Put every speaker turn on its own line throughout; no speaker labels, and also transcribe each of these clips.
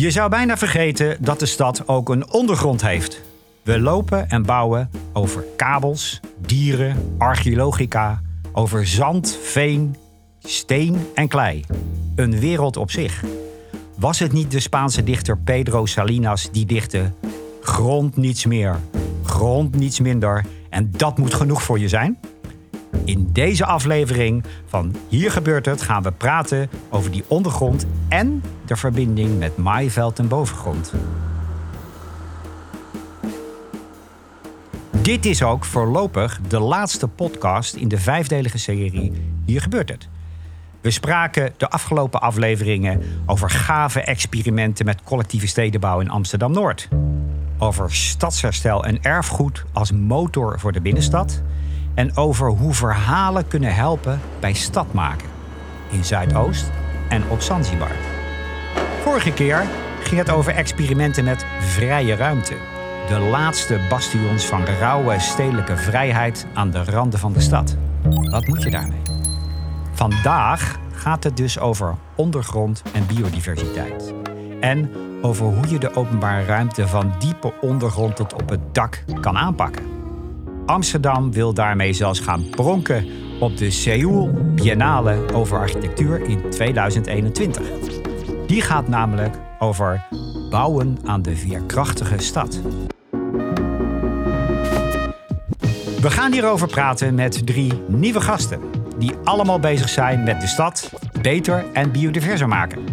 Je zou bijna vergeten dat de stad ook een ondergrond heeft. We lopen en bouwen over kabels, dieren, archeologica, over zand, veen, steen en klei. Een wereld op zich. Was het niet de Spaanse dichter Pedro Salinas die dichtte: Grond niets meer, grond niets minder en dat moet genoeg voor je zijn? In deze aflevering van Hier gebeurt het gaan we praten over die ondergrond en de verbinding met maaiveld en bovengrond. Dit is ook voorlopig de laatste podcast in de vijfdelige serie Hier gebeurt het. We spraken de afgelopen afleveringen over gave experimenten met collectieve stedenbouw in Amsterdam Noord. Over stadsherstel en erfgoed als motor voor de binnenstad en over hoe verhalen kunnen helpen bij stadmaken in Zuidoost en op Zanzibar. Vorige keer ging het over experimenten met vrije ruimte. De laatste bastions van rauwe stedelijke vrijheid aan de randen van de stad. Wat moet je daarmee? Vandaag gaat het dus over ondergrond en biodiversiteit. En over hoe je de openbare ruimte van diepe ondergrond tot op het dak kan aanpakken. Amsterdam wil daarmee zelfs gaan pronken op de Seoul Biennale over architectuur in 2021. Die gaat namelijk over bouwen aan de veerkrachtige stad. We gaan hierover praten met drie nieuwe gasten die allemaal bezig zijn met de stad beter en biodiverser maken.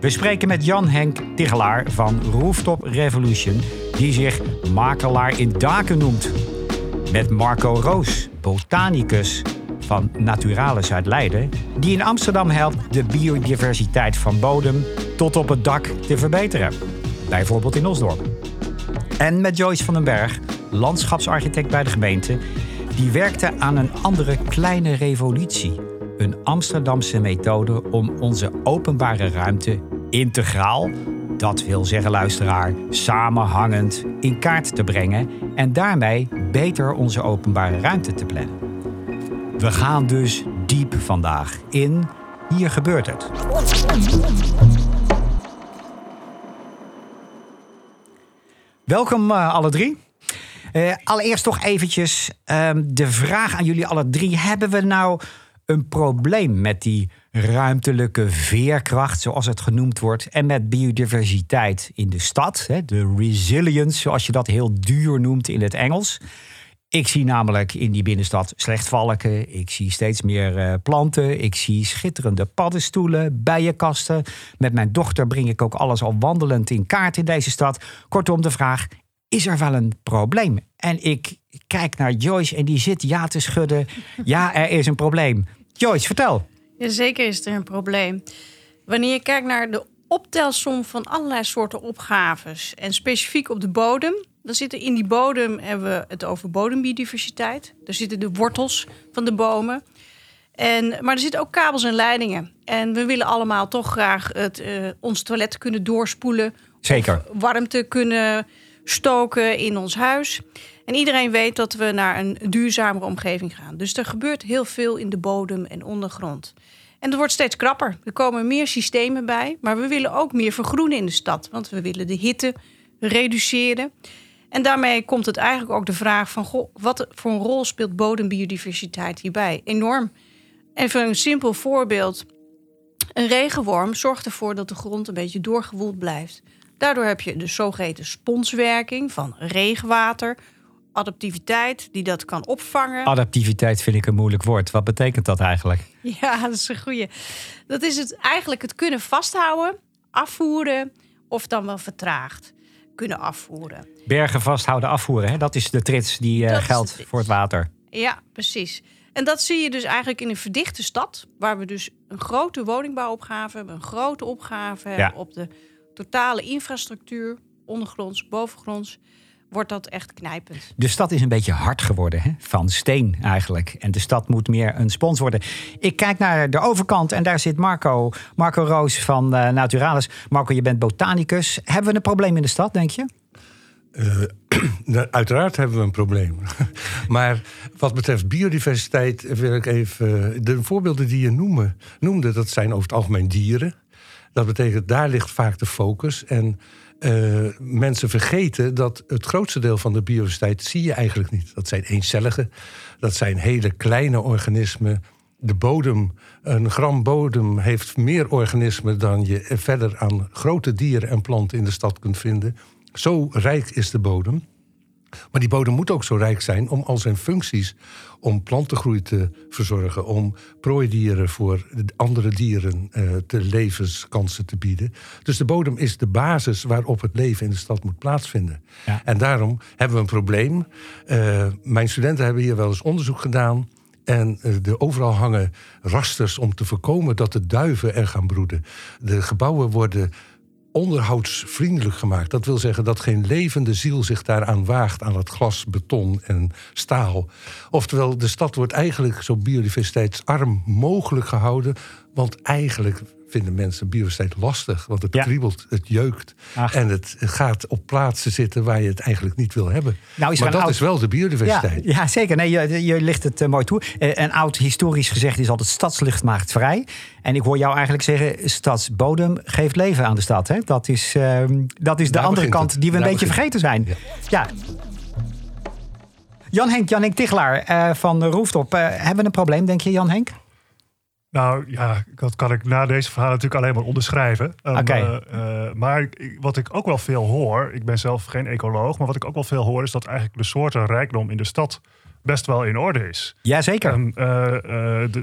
We spreken met Jan-Henk Tigelaar van Rooftop Revolution, die zich makelaar in daken noemt. Met Marco Roos, botanicus van Naturalis uit Leiden, die in Amsterdam helpt de biodiversiteit van bodem tot op het dak te verbeteren. Bijvoorbeeld in Osdorp. En met Joyce van den Berg, landschapsarchitect bij de gemeente, die werkte aan een andere kleine revolutie. Een Amsterdamse methode om onze openbare ruimte integraal, dat wil zeggen luisteraar, samenhangend in kaart te brengen en daarmee beter onze openbare ruimte te plannen. We gaan dus diep vandaag in Hier gebeurt het. Welkom uh, alle drie. Uh, allereerst toch eventjes uh, de vraag aan jullie alle drie. Hebben we nou een probleem met die ruimtelijke veerkracht, zoals het genoemd wordt, en met biodiversiteit in de stad? De resilience, zoals je dat heel duur noemt in het Engels. Ik zie namelijk in die binnenstad slechtvalken. Ik zie steeds meer uh, planten. Ik zie schitterende paddenstoelen, bijenkasten. Met mijn dochter breng ik ook alles al wandelend in kaart in deze stad. Kortom, de vraag: is er wel een probleem? En ik kijk naar Joyce en die zit ja te schudden. Ja, er is een probleem. Joyce, vertel.
Zeker is er een probleem. Wanneer je kijkt naar de optelsom van allerlei soorten opgaves en specifiek op de bodem, dan zitten in die bodem hebben we het over bodembiodiversiteit. Daar zitten de wortels van de bomen. En, maar er zitten ook kabels en leidingen. En we willen allemaal toch graag het, uh, ons toilet kunnen doorspoelen.
Zeker.
Warmte kunnen stoken in ons huis. En iedereen weet dat we naar een duurzamere omgeving gaan. Dus er gebeurt heel veel in de bodem en ondergrond. En het wordt steeds krapper. Er komen meer systemen bij. Maar we willen ook meer vergroenen in de stad. Want we willen de hitte reduceren. En daarmee komt het eigenlijk ook de vraag van... Goh, wat voor een rol speelt bodembiodiversiteit hierbij? Enorm. Even een simpel voorbeeld. Een regenworm zorgt ervoor dat de grond een beetje doorgewoeld blijft. Daardoor heb je de zogeheten sponswerking van regenwater, adaptiviteit die dat kan opvangen.
Adaptiviteit vind ik een moeilijk woord. Wat betekent dat eigenlijk?
Ja, dat is een goede. Dat is het eigenlijk het kunnen vasthouden, afvoeren of dan wel vertraagd kunnen afvoeren.
Bergen vasthouden, afvoeren. Hè? Dat is de trits die uh, geldt voor het water.
Ja, precies. En dat zie je dus eigenlijk in een verdichte stad, waar we dus een grote woningbouwopgave hebben, een grote opgave hebben op de totale infrastructuur, ondergronds, bovengronds, wordt dat echt knijpend.
De stad is een beetje hard geworden, hè? van steen eigenlijk. En de stad moet meer een spons worden. Ik kijk naar de overkant en daar zit Marco, Marco Roos van uh, Naturalis. Marco, je bent botanicus. Hebben we een probleem in de stad, denk je?
Uh, uiteraard hebben we een probleem. maar wat betreft biodiversiteit wil ik even... De voorbeelden die je noemen, noemde, dat zijn over het algemeen dieren. Dat betekent, daar ligt vaak de focus. En uh, mensen vergeten dat het grootste deel van de biodiversiteit zie je eigenlijk niet. Dat zijn eencellige, dat zijn hele kleine organismen. De bodem, een gram bodem heeft meer organismen dan je verder aan grote dieren en planten in de stad kunt vinden. Zo rijk is de bodem. Maar die bodem moet ook zo rijk zijn om al zijn functies, om plantengroei te verzorgen, om prooidieren voor andere dieren uh, te levenskansen te bieden. Dus de bodem is de basis waarop het leven in de stad moet plaatsvinden. Ja. En daarom hebben we een probleem. Uh, mijn studenten hebben hier wel eens onderzoek gedaan. En uh, de, overal hangen rasters om te voorkomen dat de duiven er gaan broeden. De gebouwen worden onderhoudsvriendelijk gemaakt. Dat wil zeggen dat geen levende ziel zich daaraan waagt aan het glas, beton en staal. Oftewel, de stad wordt eigenlijk zo biodiversiteitsarm mogelijk gehouden. Want eigenlijk vinden mensen biodiversiteit lastig. Want het kriebelt, het jeukt. En het gaat op plaatsen zitten waar je het eigenlijk niet wil hebben. Nou, is maar dat is wel de biodiversiteit.
Ja, ja zeker. Nee, je, je ligt het uh, mooi toe. Uh, een oud historisch gezegd is altijd stadslucht maakt vrij. En ik hoor jou eigenlijk zeggen, stadsbodem geeft leven aan de stad. Hè? Dat is, uh, dat is de andere kant die we een beetje vergeten zijn. ja. ja. Jan Henk, Jan Henk Tichelaar uh, van Rooftop. Uh, hebben we een probleem, denk je, Jan Henk?
Nou ja, dat kan ik na deze verhaal natuurlijk alleen maar onderschrijven.
Um, okay.
uh, maar wat ik ook wel veel hoor, ik ben zelf geen ecoloog, maar wat ik ook wel veel hoor is dat eigenlijk de soorten rijkdom in de stad best wel in orde is.
Jazeker.
Um,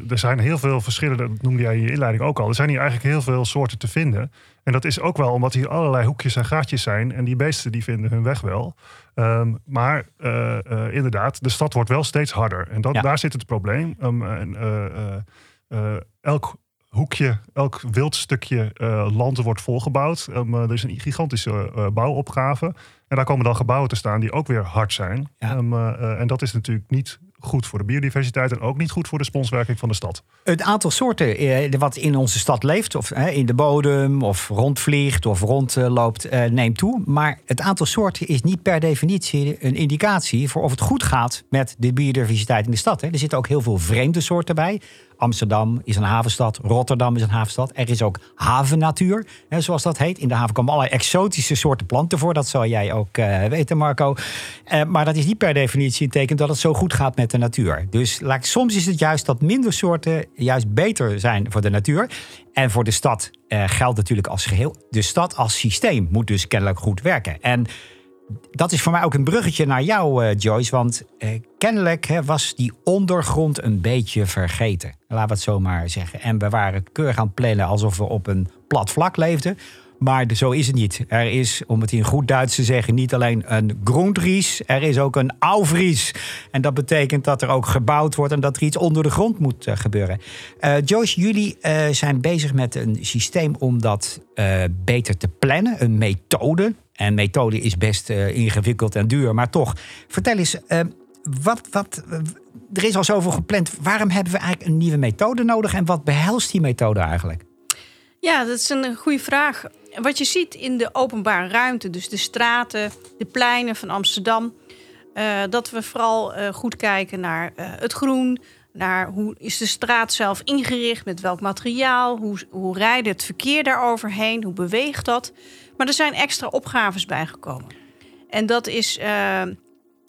er zijn heel veel verschillende, dat noemde jij in je inleiding ook al. Er zijn hier eigenlijk heel veel soorten te vinden. En dat is ook wel omdat hier allerlei hoekjes en gaatjes zijn. En die beesten die vinden hun weg wel. Um, maar inderdaad, de stad wordt wel steeds harder. En dat, ja. daar zit het probleem. en, elk hoekje, elk wild stukje uh, land wordt volgebouwd. Um, er is een gigantische bouwopgave. En daar komen dan gebouwen te staan die ook weer hard zijn. Ja. Um, en dat is natuurlijk niet goed voor de biodiversiteit en ook niet goed voor de sponswerking van de stad.
Het aantal soorten eh, wat in onze stad leeft, of eh, in de bodem, of rondvliegt of rondloopt, eh, neemt toe. Maar het aantal soorten is niet per definitie een indicatie voor of het goed gaat met de biodiversiteit in de stad. Hè. Er zitten ook heel veel vreemde soorten bij. Amsterdam is een havenstad, Rotterdam is een havenstad. Er is ook havennatuur, hè, zoals dat heet. In de haven komen allerlei exotische soorten planten voor. Dat zal jij ook uh, weten, Marco. Uh, maar dat is niet per definitie een teken dat het zo goed gaat met de natuur. Dus soms is het juist dat minder soorten juist beter zijn voor de natuur. En voor de stad uh, geldt natuurlijk als geheel. De stad als systeem moet dus kennelijk goed werken. En dat is voor mij ook een bruggetje naar jou, uh, Joyce. Want uh, kennelijk hè, was die ondergrond een beetje vergeten. Laten we het zo maar zeggen. En we waren keurig aan het plannen alsof we op een plat vlak leefden. Maar zo is het niet. Er is, om het in goed Duits te zeggen, niet alleen een Grundries, er is ook een Aufries. En dat betekent dat er ook gebouwd wordt en dat er iets onder de grond moet uh, gebeuren. Joyce, jullie zijn bezig met een systeem om dat beter te plannen, een methode. En methode is best ingewikkeld en duur, maar toch. Vertel eens, wat, wat, er is al zoveel gepland. Waarom hebben we eigenlijk een nieuwe methode nodig en wat behelst die methode eigenlijk?
Ja, dat is een goede vraag wat je ziet in de openbare ruimte, dus de straten, de pleinen van Amsterdam, uh, dat we vooral goed kijken naar het groen, naar hoe is de straat zelf ingericht, met welk materiaal, hoe, hoe rijdt het verkeer daaroverheen, hoe beweegt dat. Maar er zijn extra opgaves bijgekomen. En dat is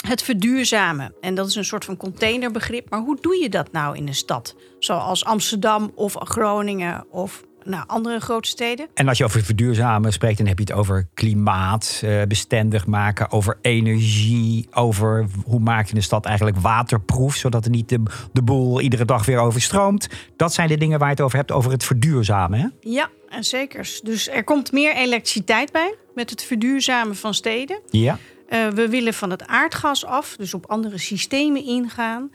het verduurzamen. En dat is een soort van containerbegrip. Maar hoe doe je dat nou in een stad? Zoals Amsterdam of Groningen of naar andere grote steden.
En als je over verduurzamen spreekt, dan heb je het over klimaat, uh, bestendig maken, over energie, over hoe maak je een stad eigenlijk waterproef, zodat er niet de, de boel iedere dag weer overstroomt. Dat zijn de dingen waar je het over hebt, over het verduurzamen. Hè?
Ja, en zeker. Dus er komt meer elektriciteit bij met het verduurzamen van steden.
Ja.
Uh, we willen van het aardgas af, dus op andere systemen ingaan.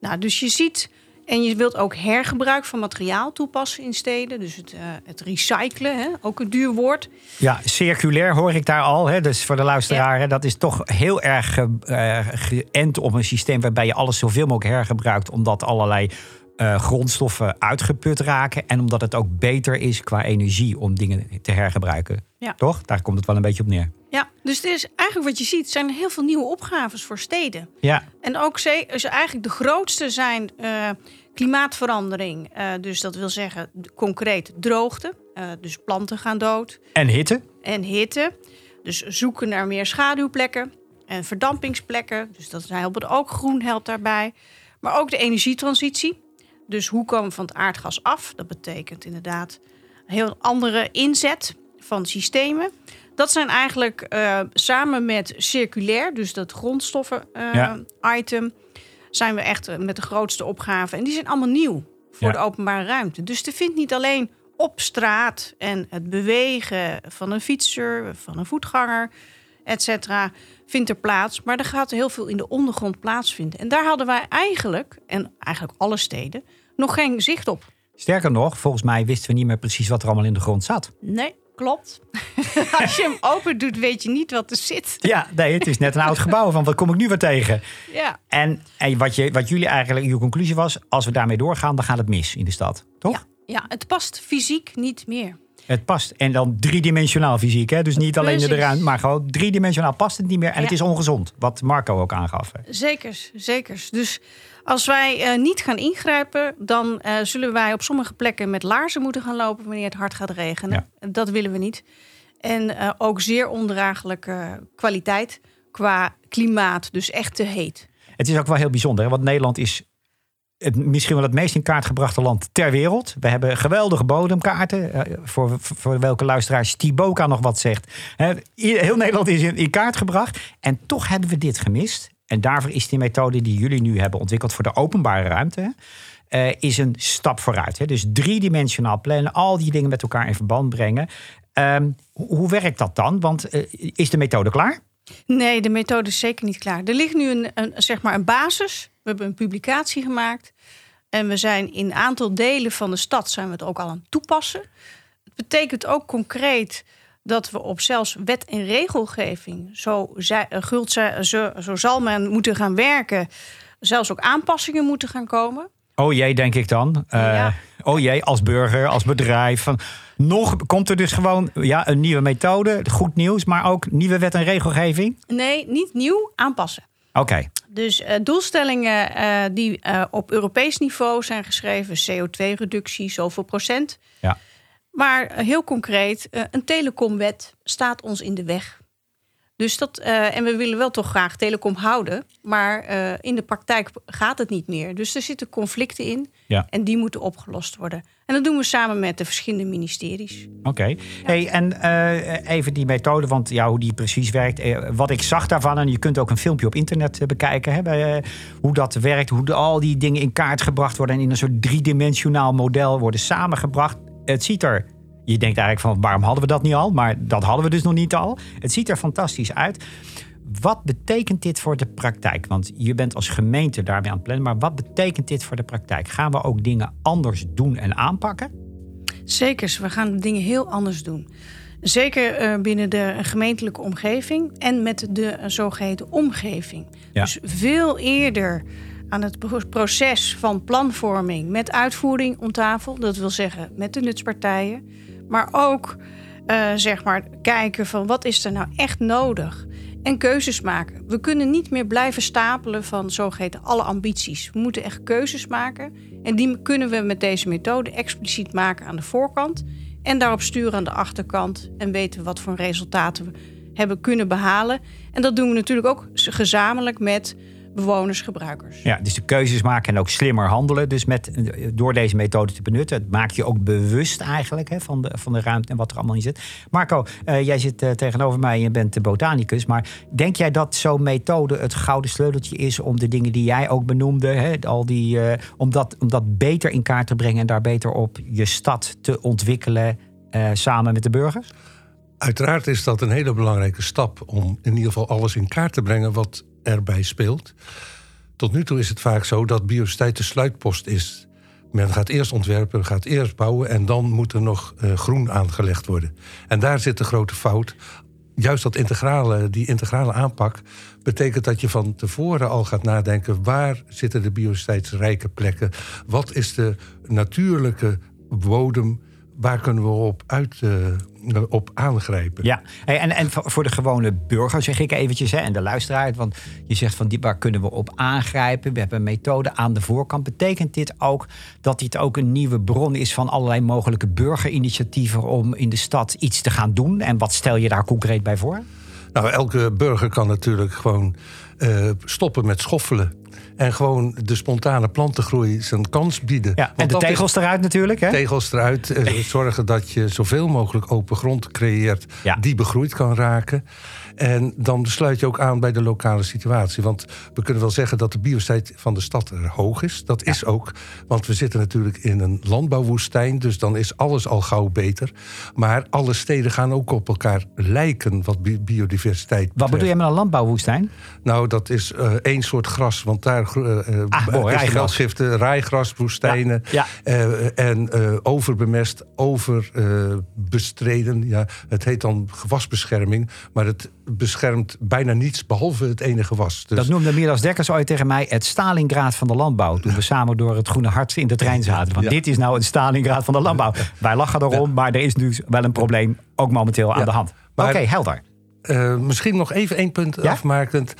Nou, dus je ziet en je wilt ook hergebruik van materiaal toepassen in steden. Dus het, uh, het recyclen, hè? ook een duur woord.
Ja, circulair hoor ik daar al. Hè? Dus voor de luisteraar, ja. dat is toch heel erg uh, geënt op een systeem waarbij je alles zoveel mogelijk hergebruikt. Omdat allerlei uh, grondstoffen uitgeput raken. En omdat het ook beter is qua energie om dingen te hergebruiken. Ja. Toch? Daar komt het wel een beetje op neer.
Ja, dus het is eigenlijk wat je ziet, zijn heel veel nieuwe opgaves voor steden.
Ja.
En ook ze, eigenlijk de grootste zijn uh, klimaatverandering. Uh, dus dat wil zeggen concreet droogte. Eh, dus planten gaan dood.
En hitte?
En hitte. Dus zoeken naar meer schaduwplekken en verdampingsplekken. Dus dat helpt ook groen helpt daarbij. Maar ook de energietransitie. Dus hoe komen we van het aardgas af? Dat betekent inderdaad een heel andere inzet van systemen. Dat zijn eigenlijk eh, samen met circulair, dus dat grondstoffen-item, zijn we echt eh, met de grootste opgave. En die zijn allemaal nieuw voor
Ja.
de openbare ruimte. Dus er vindt niet alleen op straat en het bewegen van een fietser, van een voetganger, et cetera, vindt er plaats. Maar er gaat heel veel in de ondergrond plaatsvinden. En daar hadden wij eigenlijk, en eigenlijk alle steden, nog geen zicht op.
Sterker nog, volgens mij wisten we niet meer precies wat er allemaal in de grond zat.
Nee, klopt. Als je hem open doet, weet je niet wat er zit.
Ja, nee, het is net een oud gebouw van wat kom ik nu weer tegen?
Ja,
En, en wat, je, wat jullie eigenlijk, je conclusie was, als we daarmee doorgaan, dan gaat het mis in de stad. Toch?
ja, ja het past fysiek niet meer.
Het past. En dan driedimensionaal fysiek. Hè? Dus niet alleen in de ruimte, maar gewoon driedimensionaal past het niet meer. En het is ongezond. Wat Marco ook aangaf. hè.
Zekers, zekers. Dus als wij eh, niet gaan ingrijpen, dan eh, zullen wij op sommige plekken met laarzen moeten gaan lopen wanneer het hard gaat regenen. Dat willen we niet. En eh, ook zeer ondraaglijke kwaliteit qua klimaat, dus echt te heet.
Het is ook wel heel bijzonder. Hè? Want Nederland is het, misschien wel het meest in kaart gebrachte land ter wereld. We hebben geweldige bodemkaarten. Eh, voor, voor welke luisteraars Tiboka nog wat zegt. Heel Nederland is in, kaart gebracht. En toch hebben we dit gemist. En daarvoor is die methode die jullie nu hebben ontwikkeld voor de openbare ruimte. eh, is een stap vooruit. Hè? Dus driedimensionaal plannen, al die dingen met elkaar in verband brengen. Ehm, hoe, hoe werkt dat dan? Want eh, is de methode klaar?
Nee, de methode is zeker niet klaar. Er ligt nu een, een, zeg maar een basis. We hebben een publicatie gemaakt. En we zijn in een aantal delen van de stad zijn we het ook al aan het toepassen. Het betekent ook concreet dat we op zelfs wet en regelgeving, zo, zij- eh, gult zij- zo, zo zal men moeten gaan werken, zelfs ook aanpassingen moeten gaan komen.
Oh jee, denk ik dan. Eh,
Ja.
Oh jee, als burger, als bedrijf. Van, nog komt er dus gewoon ja, een nieuwe methode, goed nieuws, maar ook nieuwe wet en regelgeving.
Nee, niet nieuw, aanpassen.
Oké,
Dus eh, doelstellingen eh, die eh, op Europees niveau zijn geschreven, CO2-reductie, zoveel procent.
ja.
Maar heel concreet, een telecomwet staat ons in de weg. Dus dat, en we willen wel toch graag telecom houden, maar in de praktijk gaat het niet meer. Dus er zitten conflicten in
Ja.
en die moeten opgelost worden. En dat doen we samen met de verschillende ministeries.
Oké. Hey, en eh, even die methode, want ja, hoe die precies werkt. eh, wat ik zag daarvan, en je kunt ook een filmpje op internet eh, bekijken. Hè, bij, hoe dat werkt, hoe de- al die dingen in kaart gebracht worden. En in een soort driedimensionaal model worden samengebracht. Het ziet er, je denkt eigenlijk van waarom hadden we dat niet al? Maar dat hadden we dus nog niet al. Het ziet er fantastisch uit. Wat betekent dit voor de praktijk? Want je bent als gemeente daarmee aan het plannen. Maar wat betekent dit voor de praktijk? Gaan we ook dingen anders doen en aanpakken?
Zeker, we gaan dingen heel anders doen. Zeker eh, binnen de gemeentelijke omgeving en met de eh, zogeheten omgeving.
Ja.
Dus veel eerder aan het pro- proces van planvorming met uitvoering om tafel. Dat wil zeggen met de nutspartijen. Maar ook eh, zeg maar kijken van wat is er nou echt nodig. En keuzes maken. We kunnen niet meer blijven stapelen van zogeheten alle ambities. We moeten echt keuzes maken. En die kunnen we met deze methode expliciet maken aan de voorkant. En daarop sturen aan de achterkant. En weten we wat voor resultaten we hebben kunnen behalen. En dat doen we natuurlijk ook gezamenlijk met bewoners, gebruikers.
Ja, dus de keuzes maken en ook slimmer handelen. Dus met, door deze methode te benutten. Het maakt je ook bewust eigenlijk hè, van, de, van de ruimte en wat er allemaal in zit. Marco, eh, jij zit eh, tegenover mij en je bent de botanicus. Maar denk jij dat zo'n methode het gouden sleuteltje is om de dingen die jij ook benoemde, hè, al die, eh, om, dat, om dat beter in kaart te brengen en daar beter op je stad te ontwikkelen eh, samen met de burgers?
Uiteraard is dat een hele belangrijke stap om in ieder geval alles in kaart te brengen wat erbij speelt. Tot nu toe is het vaak zo dat biodiversiteit de sluitpost is. Men gaat eerst ontwerpen, gaat eerst bouwen en dan moet er nog eh, groen aangelegd worden. En daar zit de grote fout. Juist dat integrale, die integrale aanpak betekent dat je van tevoren al gaat nadenken waar zitten de biodiversiteitsrijke plekken, wat is de natuurlijke bodem waar kunnen we op, uit, uh, op aangrijpen?
Ja, hey, en, en voor de gewone burger zeg ik eventjes, hè, en de luisteraar, want je zegt van die, waar kunnen we op aangrijpen? We hebben een methode aan de voorkant. Betekent dit ook dat dit ook een nieuwe bron is van allerlei mogelijke burgerinitiatieven om in de stad iets te gaan doen? En wat stel je daar concreet bij voor?
Nou, elke burger kan natuurlijk gewoon uh, stoppen met schoffelen. En gewoon de spontane plantengroei zijn kans bieden.
Ja, en de tegels eruit natuurlijk. Hè?
Tegels eruit. Eh, zorgen dat je zoveel mogelijk open grond creëert die begroeid kan raken. En dan sluit je ook aan bij de lokale situatie. Want we kunnen wel zeggen dat de biodiversiteit van de stad er hoog is. Dat is ook, want we zitten natuurlijk in een landbouwwoestijn. Dus dan is alles al gauw beter. Maar alle steden gaan ook op elkaar lijken wat biodiversiteit betreft.
Wat bedoel je met een landbouwwoestijn?
Nou, dat is uh, één soort gras. Want daar uh, ah, uh, rijgras, woestijnen. Ja, en overbemest, overbestreden. ja, het heet dan gewasbescherming. Maar het beschermt bijna niets behalve het ene gewas.
Dus... Dat noemde Miras Dekkers ooit tegen mij het Stalingraad van de landbouw. Toen we samen door het Groene Hart in de trein zaten. Want dit is nou het Stalingraad van de landbouw. Wij lachen erom, maar er is nu wel een probleem ook momenteel aan de hand. Oké, helder.
Uh, misschien nog even één punt afmakend.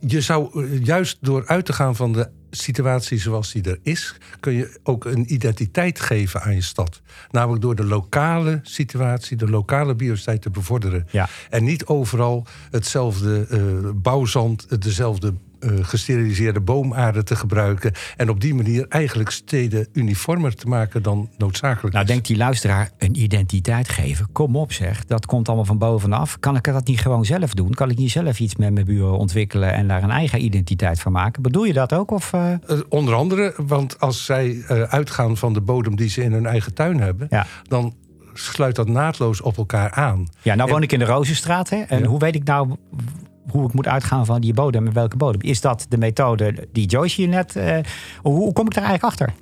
Je zou eh, juist door uit te gaan van de situatie zoals die er is, kun je ook een identiteit geven aan je stad. Namelijk door de lokale situatie, de lokale biodiversiteit te bevorderen. Ja. En niet overal hetzelfde uh, bouwzand, dezelfde gesteriliseerde boomaarde te gebruiken. En op die manier eigenlijk steden uniformer te maken dan noodzakelijk
nou, denkt die luisteraar een identiteit geven? Kom op zeg, dat komt allemaal van bovenaf. Kan ik dat niet gewoon zelf doen? Kan ik niet zelf iets met mijn buren ontwikkelen... en daar een eigen identiteit van maken? Bedoel je dat ook? Of, uh...
onder andere, want als zij uitgaan van de bodem die ze in hun eigen tuin hebben... Ja. dan sluit dat naadloos op elkaar aan.
Ja, nou woon ik in de Rozenstraat. Hè? En hoe weet ik nou hoe ik moet uitgaan van die bodem en welke bodem. Is dat de methode die Joyce hier net... Uh, hoe, kom ik daar eigenlijk achter?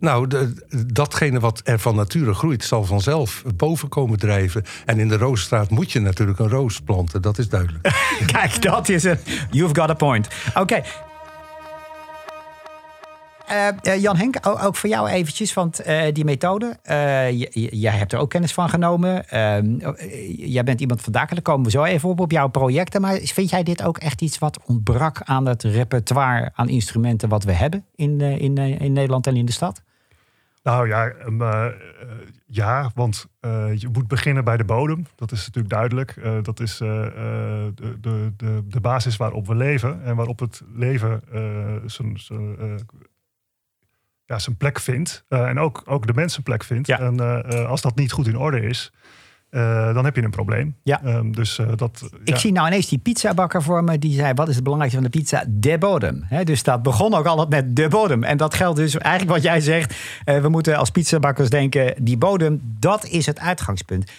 Nou, de, datgene wat er van nature groeit, zal vanzelf boven komen drijven. En in de Roosstraat moet je natuurlijk een roos planten, dat is duidelijk.
Kijk, dat is het. You've got a point. Oké, uh, Jan Henk, ook, voor jou eventjes, want uh, die methode, jij hebt er ook kennis van genomen. Ehm, jij bent iemand van daken, daar komen we zo even op, op jouw projecten. Maar vind jij dit ook echt iets wat ontbrak aan het repertoire aan instrumenten wat we hebben in, in, in Nederland en in de stad?
Nou ja, um, ja want je moet beginnen bij de bodem. Dat is natuurlijk duidelijk. dat is de, de, de, de basis waarop we leven en waarop het leven ja, zijn plek vindt. Uh, en ook, ook de mensen plek vindt. Ja. En uh, als dat niet goed in orde is, uh, dan heb je een probleem. Ja. Um, dus, dat,
Ik
ja.
zie nou ineens die pizzabakker voor me. Die zei, wat is het belangrijkste van de pizza? De bodem. He, dus dat begon ook altijd met de bodem. En dat geldt dus eigenlijk wat jij zegt. we moeten als pizzabakkers denken, die bodem, dat is het uitgangspunt.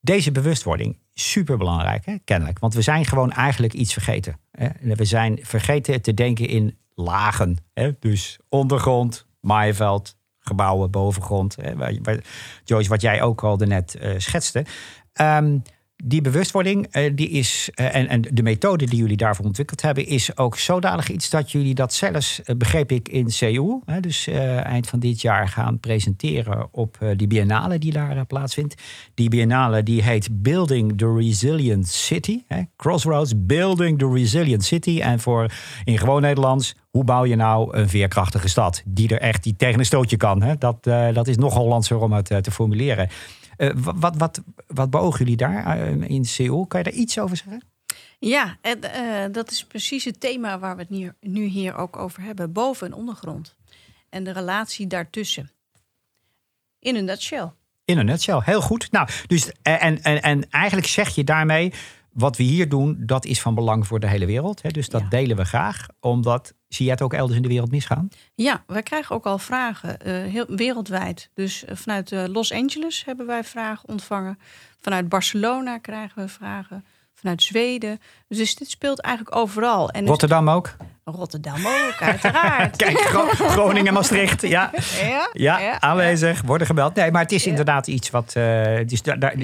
Deze bewustwording, super belangrijk, hè? kennelijk. Want we zijn gewoon eigenlijk iets vergeten. Hè? We zijn vergeten te denken in lagen. Hè? Dus ondergrond, maaiveld, gebouwen, bovengrond. Joyce, wat jij ook al net uh, schetste. Um, die bewustwording, uh, die is, uh, en, en de methode die jullie daarvoor ontwikkeld hebben, is ook zodanig iets dat jullie dat zelfs, begreep ik, in Seoul, dus eind van dit jaar gaan presenteren op die biennale die daar plaatsvindt. Die biennale die heet Building the Resilient City. Crossroads, Building the Resilient City. En voor in gewoon Nederlands, hoe bouw je nou een veerkrachtige stad die er echt die tegen een stootje kan? Hè? Dat, dat is nog Hollandser om het te formuleren. Uh, wat, wat, wat beogen jullie daar in Seoul? Kan je daar iets over zeggen?
Ja, en, dat is precies het thema waar we het nu, nu hier ook over hebben. Boven- en ondergrond. En de relatie daartussen. In een nutshell.
In een nutshell, heel goed. Nou, dus, en, en, en eigenlijk zeg je daarmee wat we hier doen, dat is van belang voor de hele wereld. Hè? Dus dat delen we graag, omdat zie jij het ook elders in de wereld misgaan?
Ja, wij krijgen ook al vragen, uh, heel, wereldwijd. Dus uh, vanuit uh, Los Angeles hebben wij vragen ontvangen. Vanuit Barcelona krijgen we vragen. Vanuit Zweden. Dus dit speelt eigenlijk overal.
En Rotterdam ook?
Rotterdam ook, uiteraard.
Kijk, Groningen, Maastricht. Ja. Ja, ja, ja, aanwezig, worden gebeld. Nee, maar het is inderdaad iets wat. Uh, dus daar, daar,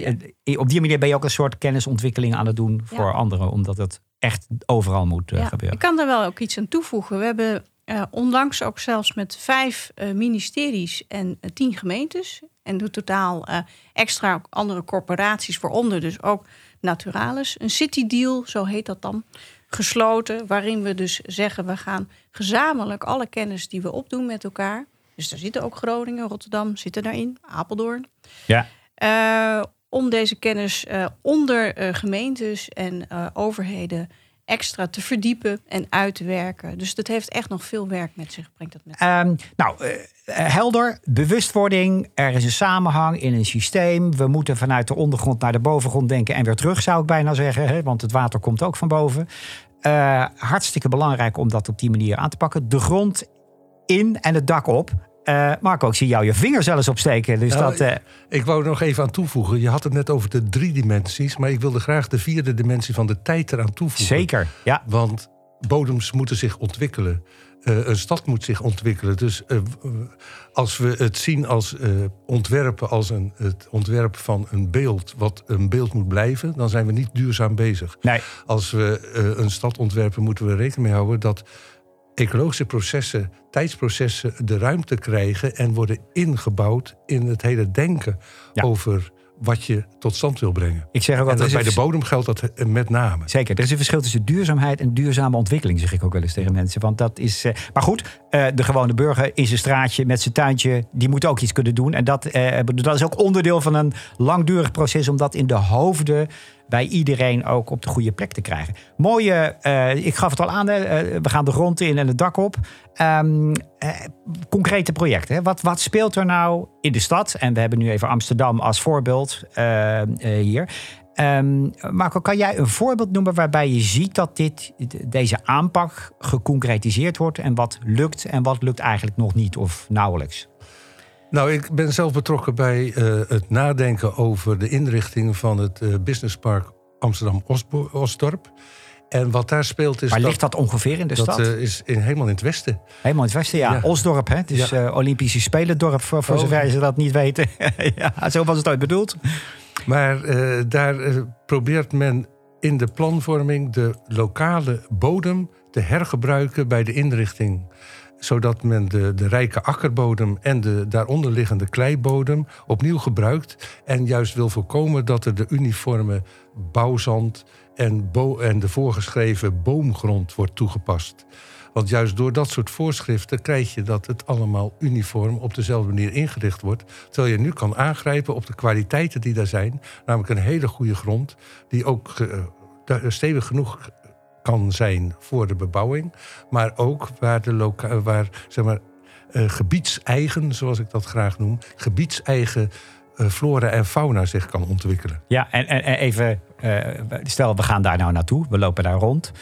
op die manier ben je ook een soort kennisontwikkeling aan het doen voor anderen, omdat het echt overal moet uh, gebeuren.
Ik kan daar wel ook iets aan toevoegen. We hebben uh, onlangs ook zelfs met vijf ministeries en tien gemeentes. En doet totaal extra andere corporaties, waaronder dus ook Naturalis. Een city deal, zo heet dat dan, gesloten. Waarin we dus zeggen, we gaan gezamenlijk alle kennis die we opdoen met elkaar. Dus daar zitten ook Groningen, Rotterdam zitten daarin, Apeldoorn.
Ja.
om deze kennis onder gemeentes en overheden extra te verdiepen en uit te werken. Dus dat heeft echt nog veel werk met zich. Brengt dat met
um, nou, uh, helder, bewustwording. Er is een samenhang in een systeem. We moeten vanuit de ondergrond naar de bovengrond denken en weer terug, zou ik bijna zeggen. Hè? Want het water komt ook van boven. Uh, hartstikke belangrijk om dat op die manier aan te pakken. De grond in en het dak op. Uh, Marco, ik zie jou je vinger zelfs opsteken. Dus
nou,
dat, uh...
ik, ik wou er nog even aan toevoegen. Je had het net over de drie dimensies. Maar ik wilde graag de vierde dimensie van de tijd eraan toevoegen.
Zeker, ja.
Want bodems moeten zich ontwikkelen. Uh, een stad moet zich ontwikkelen. Dus als we het zien als ontwerpen, als een, het ontwerp van een beeld, wat een beeld moet blijven, dan zijn we niet duurzaam bezig.
Nee.
Als we een stad ontwerpen, moeten we rekening mee houden dat ecologische processen, tijdsprocessen de ruimte krijgen en worden ingebouwd in het hele denken
Ja.
over wat je tot stand wil brengen.
Ik zeg ook altijd,
dat bij de bodem geldt dat eh, met name.
Zeker, er is een verschil tussen duurzaamheid en duurzame ontwikkeling, zeg ik ook wel eens tegen mensen. Want dat is. eh, maar goed, eh, de gewone burger in zijn straatje met zijn tuintje, die moet ook iets kunnen doen. En dat, eh, dat is ook onderdeel van een langdurig proces om dat in de hoofden bij iedereen ook op de goede plek te krijgen. Mooie, eh, ik gaf het al aan, we gaan de grond in en het dak op. Eh, concrete projecten. Hè. Wat, wat speelt er nou in de stad? En we hebben nu even Amsterdam als voorbeeld hier. Ehm, Marco, kan jij een voorbeeld noemen waarbij je ziet dat dit, deze aanpak geconcretiseerd wordt en wat lukt en wat lukt eigenlijk nog niet of nauwelijks?
Nou, ik ben zelf betrokken bij eh, het nadenken over de inrichting van het eh, businesspark Amsterdam-Osdorp. En wat daar speelt is.
Waar
dat,
ligt dat ongeveer in de
dat
stad?
eh, is in, helemaal in het westen.
Helemaal in het westen, ja.
ja.
Osdorp, hè? Dus
Ja.
eh, Olympische Spelendorp, voor, voor
Oh.
zover ze dat niet weten. ja, zo was het ooit bedoeld.
Maar eh, daar eh, probeert men in de planvorming de lokale bodem te hergebruiken bij de inrichting. Zodat men de, de rijke akkerbodem en de daaronder liggende kleibodem opnieuw gebruikt. En juist wil voorkomen dat er de uniforme bouwzand en, en de voorgeschreven boomgrond wordt toegepast. Want juist door dat soort voorschriften krijg je dat het allemaal uniform op dezelfde manier ingericht wordt. Terwijl je nu kan aangrijpen op de kwaliteiten die daar zijn. Namelijk een hele goede grond, die ook eh, stevig genoeg kan zijn voor de bebouwing. Maar ook waar, de loka waar zeg maar, eh, gebiedseigen, zoals ik dat graag noem, gebiedseigen eh, flora en fauna zich kan ontwikkelen.
Ja, en, en, en even, eh, stel we gaan daar nou naartoe, we lopen daar rond.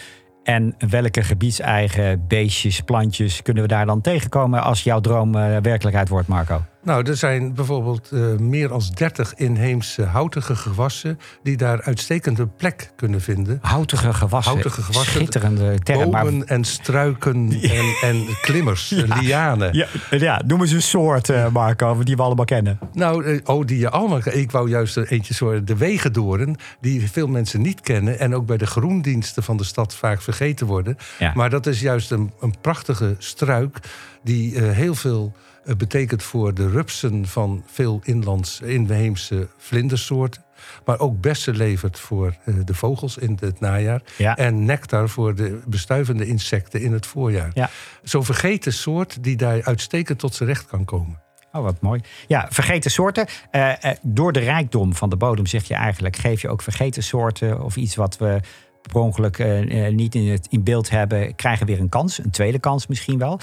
En welke gebiedseigen beestjes, plantjes kunnen we daar dan tegenkomen als jouw droom eh, werkelijkheid wordt, Marco?
Nou, er zijn bijvoorbeeld eh, meer dan 30 inheemse houtige gewassen die daar uitstekende plek kunnen vinden.
Houtige gewassen.
Houtige gewassen.
Schitterende term. maar-
Bomen en struiken en, en klimmers, en lianen.
Ja, ja, noem eens een soort, eh, Marco, die we allemaal kennen.
Nou, eh, oh, die je allemaal. Ik wou juist er eentje zo de wegendoren, die veel mensen niet kennen en ook bij de groendiensten van de stad vaak vergeten worden.
Ja.
Maar dat is juist een, een prachtige struik die heel veel eh, betekent voor de rupsen van veel inlands inheemse vlindersoorten. Maar ook bessen levert voor eh, de vogels in het najaar.
Ja.
En nectar voor de bestuivende insecten in het voorjaar.
Ja.
Zo'n vergeten soort die daar uitstekend tot zijn recht kan komen.
Oh, wat mooi. Ja, vergeten soorten. Eh, eh, door de rijkdom van de bodem zeg je eigenlijk, geef je ook vergeten soorten of iets wat we per ongeluk niet in, het, in beeld hebben, krijgen weer een kans. Een tweede kans misschien wel.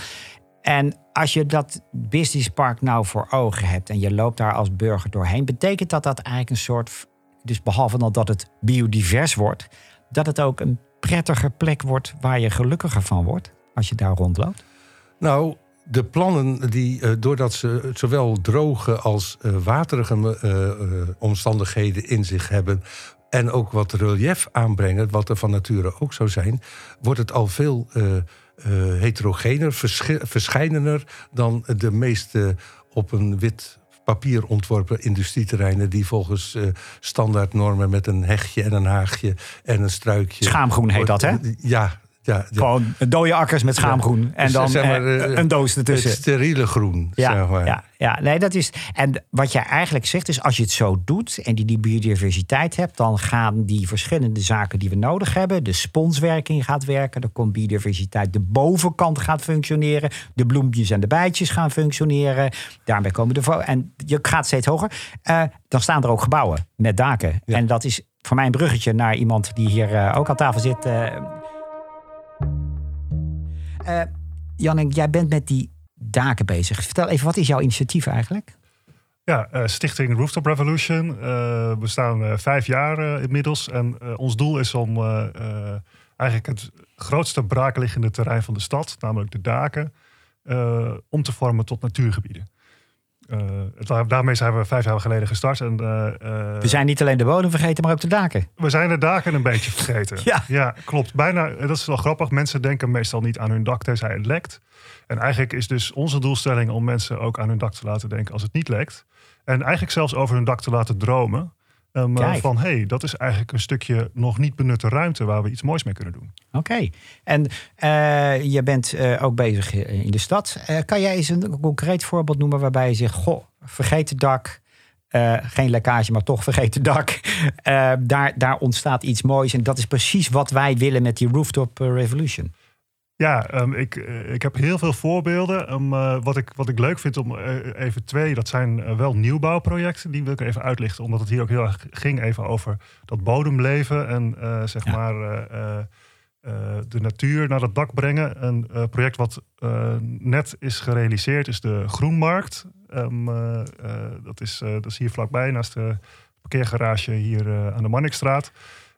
En als je dat businesspark nou voor ogen hebt en je loopt daar als burger doorheen, betekent dat dat eigenlijk een soort, dus behalve dat het biodivers wordt, dat het ook een prettiger plek wordt waar je gelukkiger van wordt als je daar rondloopt?
Nou, de plannen die, eh, doordat ze zowel droge als eh, waterige eh, omstandigheden in zich hebben. en ook wat relief aanbrengen, wat er van nature ook zou zijn. wordt het al veel heterogener, verschi- verschijnener. dan de meeste op een wit papier ontworpen industrieterreinen. die volgens eh, standaardnormen met een hegje en een haagje en een struikje.
Schaamgroen heet dat, hè?
Ja, Ja.
Gewoon dode akkers met schaamgroen. En
Dus,
dan
zeg maar,
eh,
eh,
een doos
Het
ertussen.
steriele groen,
Ja,
zeg maar.
ja, ja, nee, dat is. En wat jij eigenlijk zegt is: als je het zo doet en die, die biodiversiteit hebt, dan gaan die verschillende zaken die we nodig hebben, de sponswerking gaat werken, dan komt biodiversiteit, de bovenkant gaat functioneren, de bloempjes en de bijtjes gaan functioneren. Daarmee komen de. En je gaat steeds hoger. Eh, dan staan er ook gebouwen met daken.
Ja.
En dat is voor mij een bruggetje naar iemand die hier ook aan tafel zit. Eh, Jannik, jij bent met die daken bezig. Vertel even, wat is jouw initiatief eigenlijk?
Ja, eh, Stichting Rooftop Revolution. Eh, we staan vijf jaar inmiddels. En ons doel is om eigenlijk het grootste braakliggende terrein van de stad, namelijk de daken, om te vormen tot natuurgebieden. Eh, het- daarmee zijn we vijf jaar geleden gestart. En, eh, eh,
We zijn niet alleen de bodem vergeten, maar ook de daken.
we zijn de daken een beetje vergeten.
Ja.
ja, klopt. Bijna, dat is wel grappig. Mensen denken meestal niet aan hun dak tenzij het lekt. En eigenlijk is dus onze doelstelling om mensen ook aan hun dak te laten denken als het niet lekt. En eigenlijk zelfs over hun dak te laten dromen. Um, van hé, hey, dat is eigenlijk een stukje nog niet benutte ruimte waar we iets moois mee kunnen doen.
Oké. En eh, je bent eh, ook bezig in de stad. Kan jij eens een concreet voorbeeld noemen waarbij je zegt: Goh, vergeet het dak. Geen lekkage, maar toch vergeet het dak. Eh, daar, daar ontstaat iets moois. En dat is precies wat wij willen met die Rooftop Revolution.
Ja, ehm, ik, eh, ik heb heel veel voorbeelden. Ehm, eh, wat, ik, wat ik leuk vind om eh, even twee, dat zijn wel nieuwbouwprojecten. Die wil ik even uitlichten, omdat het hier ook heel erg ging even over dat bodemleven en zeg
Ja.
maar de natuur naar het dak brengen. Een project wat net is gerealiseerd is de Groenmarkt. Ehm, eh, eh, dat, is, dat is hier vlakbij, naast de parkeergarage hier aan de Marnixstraat.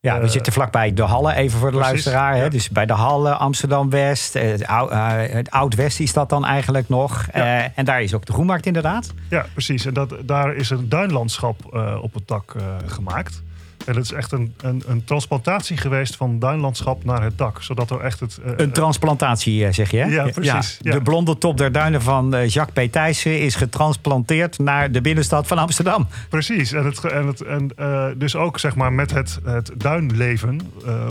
Ja, we
Eh,
zitten vlakbij de Hallen, even voor de
precies,
luisteraar. Hè? Dus bij de Hallen, Amsterdam-West. eh, Het, eh, het Oud-West is dat dan eigenlijk nog.
Ja.
En daar is ook de Groenmarkt inderdaad.
Ja, precies. En dat, daar is een duinlandschap op het dak gemaakt. En dat is echt een, een, een transplantatie geweest van duinlandschap naar het dak. Zodat er echt het... eh,
Een transplantatie, eh, zeg je? hè?
Ja, precies, ja.
De blonde top der duinen van eh, Jacques P. Thijssen is getransplanteerd naar de binnenstad van Amsterdam.
Precies. En, het, en, het, en dus ook zeg maar met het, het duinleven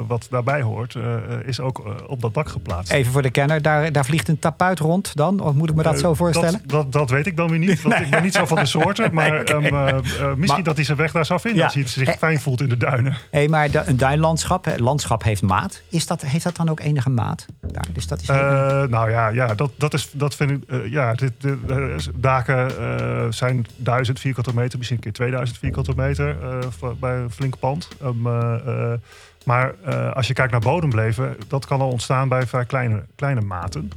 wat daarbij hoort, is ook op dat dak geplaatst.
Even voor de kenner, daar, daar vliegt een tapuit rond dan? Of moet ik me dat zo voorstellen?
Dat, dat, dat weet ik dan weer niet. Want ik ben niet zo van de soorten. Maar
Nee, oké.
ehm, eh, eh, misschien
Maar-
dat hij zijn weg daar zou vinden.
Ja.
Als hij zich fijn voelt in de duinen.
Hé, maar een duinlandschap, hè, landschap heeft maat. Is dat, heeft dat dan ook enige maat? Daar, dus dat is
Eh, nou ja, ja dat, dat, is, dat vind ik. eh, ja, dit, de, de daken eh, zijn 1000 vierkante meter, misschien een keer 2000 vierkante meter eh, bij een flink pand. Ehm, eh, eh, maar eh, als je kijkt naar bodembleven, dat kan al ontstaan bij vrij kleine, kleine maten.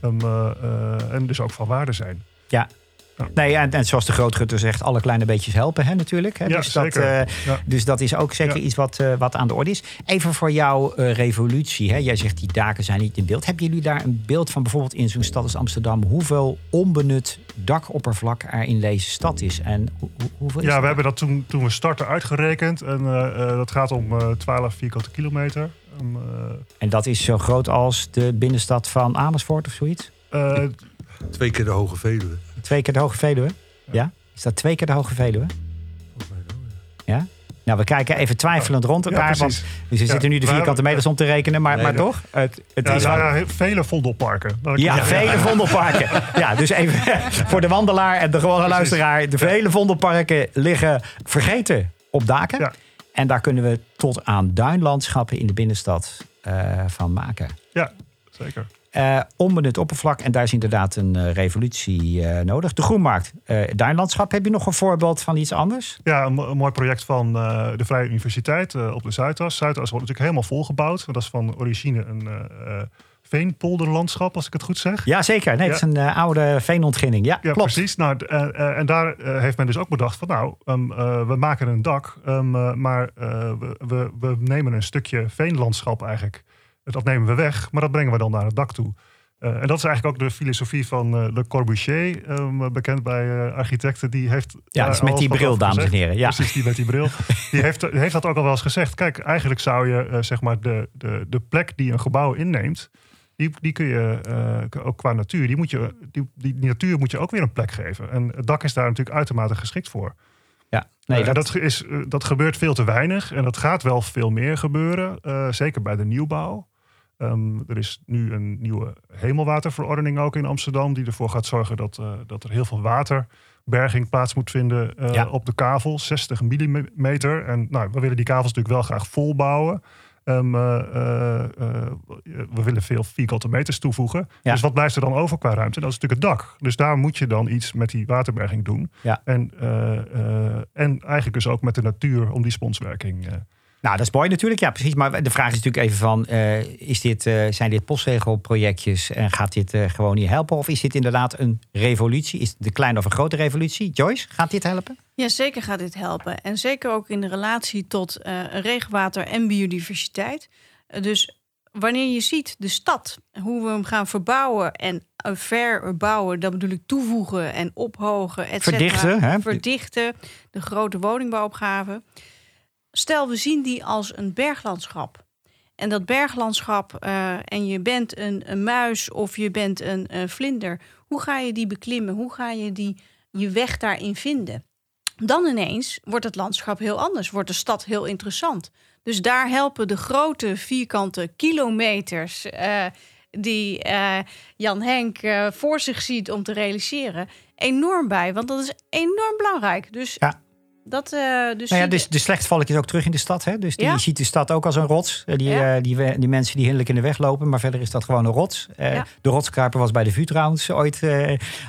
Ehm, eh, eh, en dus ook van waarde zijn.
ja. Nee, en, en zoals de grootgutter zegt, alle kleine beetjes helpen hè, natuurlijk. Hè?
Ja,
dus, dat,
zeker.
eh,
Ja.
dus dat is ook zeker
Ja.
iets wat, eh, wat aan de orde is. Even voor jouw eh, revolutie. Hè? Jij zegt die daken zijn niet in beeld. Hebben jullie daar een beeld van bijvoorbeeld in zo'n stad als Amsterdam... hoeveel onbenut dakoppervlak er in deze stad is? En hoe, hoe- hoeveel is
Ja, we hebben dat toen, toen we starten uitgerekend. En eh, eh, dat gaat om eh 12 vierkante kilometer.
En dat is zo groot als de binnenstad van Amersfoort of zoiets?
eh,
Twee keer de Hoge Veluwe.
Twee keer de Hoge Veluwe? Ja? Is dat twee keer de Hoge Veluwe? Ja? Nou, we kijken even twijfelend rond
Ja,
elkaar. want dus we
Ja,
zitten nu de vierkante meters om te rekenen. Maar,
Nee,
maar toch, het, het
Ja,
is
er
wel...
waren vele vondelparken.
Ja, vele vondelparken. Ja, dus even voor de wandelaar en de gewone luisteraar. De vele vondelparken liggen vergeten op daken.
Ja.
En daar kunnen we tot aan duinlandschappen in de binnenstad eh, van maken.
Ja, zeker.
Eh, onbenut oppervlak. En daar is inderdaad een eh, revolutie eh, nodig. De Groenmarkt, duinlandschap. Heb je nog een voorbeeld van iets anders?
Ja, een, mo- een mooi project van de Vrije Universiteit op de Zuidas. Zuidas wordt natuurlijk helemaal volgebouwd. Dat is van origine een veenpolderlandschap, als ik het goed zeg.
Ja, zeker. Nee,
Ja.
Het is een oude veenontginning. Ja,
Ja,
klopt.
precies. Nou, en daar heeft men dus ook bedacht van nou, ehm, eh, we maken een dak, ehm, eh, maar we, we, we nemen een stukje veenlandschap eigenlijk. Dat nemen we weg, maar dat brengen we dan naar het dak toe. Eh, en dat is eigenlijk ook de filosofie van eh, Le Corbusier, ehm, bekend bij eh, architecten. Die heeft
Ja, is met die bril, dames en heren. Ja.
Precies, die met die bril. Die heeft, heeft dat ook al wel eens gezegd. Kijk, eigenlijk zou je zeg maar de, de, de plek die een gebouw inneemt, die, die kun je ook qua natuur, die, moet je, die, die, die natuur moet je ook weer een plek geven. En het dak is daar natuurlijk uitermate geschikt voor.
Ja. Nee, dat,
dat, is, dat gebeurt veel te weinig en dat gaat wel veel meer gebeuren, zeker bij de nieuwbouw. Ehm, er is nu een nieuwe hemelwaterverordening ook in Amsterdam, die ervoor gaat zorgen dat, uh, dat er heel veel waterberging plaats moet vinden uh,
Ja.
op de kavel, 60 millimeter. En nou, we willen die kavels natuurlijk wel graag vol bouwen. Ehm, eh, eh, eh, we willen veel vierkante meters toevoegen.
Ja.
Dus wat blijft er dan over qua ruimte? Dat is natuurlijk het dak. Dus daar moet je dan iets met die waterberging doen.
Ja.
En, eh, eh, en eigenlijk dus ook met de natuur om die sponswerking.
Nou, dat is mooi natuurlijk. Ja, precies. Maar de vraag is natuurlijk even van... eh, is dit, eh, zijn dit postzegelprojectjes en gaat dit eh, gewoon niet helpen? Of is dit inderdaad een revolutie? Is het een kleine of een grote revolutie? Joyce, gaat dit helpen?
Ja, zeker gaat dit helpen. En zeker ook in de relatie tot regenwater en biodiversiteit. Dus wanneer je ziet de stad, hoe we hem gaan verbouwen en verbouwen, dat bedoel ik toevoegen en ophogen, et cetera.
Verdichten, hè?
Verdichten, de grote woningbouwopgave. Stel, we zien die als een berglandschap. En dat berglandschap, eh, en je bent een, een muis of je bent een vlinder. Hoe ga je die beklimmen? Hoe ga je die, je weg daarin vinden? Dan ineens wordt het landschap heel anders, wordt de stad heel interessant. Dus daar helpen de grote vierkante kilometers eh, die eh, Jan Henk voor zich ziet om te realiseren enorm bij, want dat is enorm belangrijk. Dus
Ja.
Dat, eh, dus
Nou ja, dus de slechtvalk is ook terug in de stad. Hè? Dus die
Ja.
ziet de stad ook als een rots. Eh, Die,
Ja.
eh, die, mensen die hinderlijk in de weg lopen. Maar verder is dat gewoon een rots.
Ja.
De rotskruiper was bij de VU trouwens ooit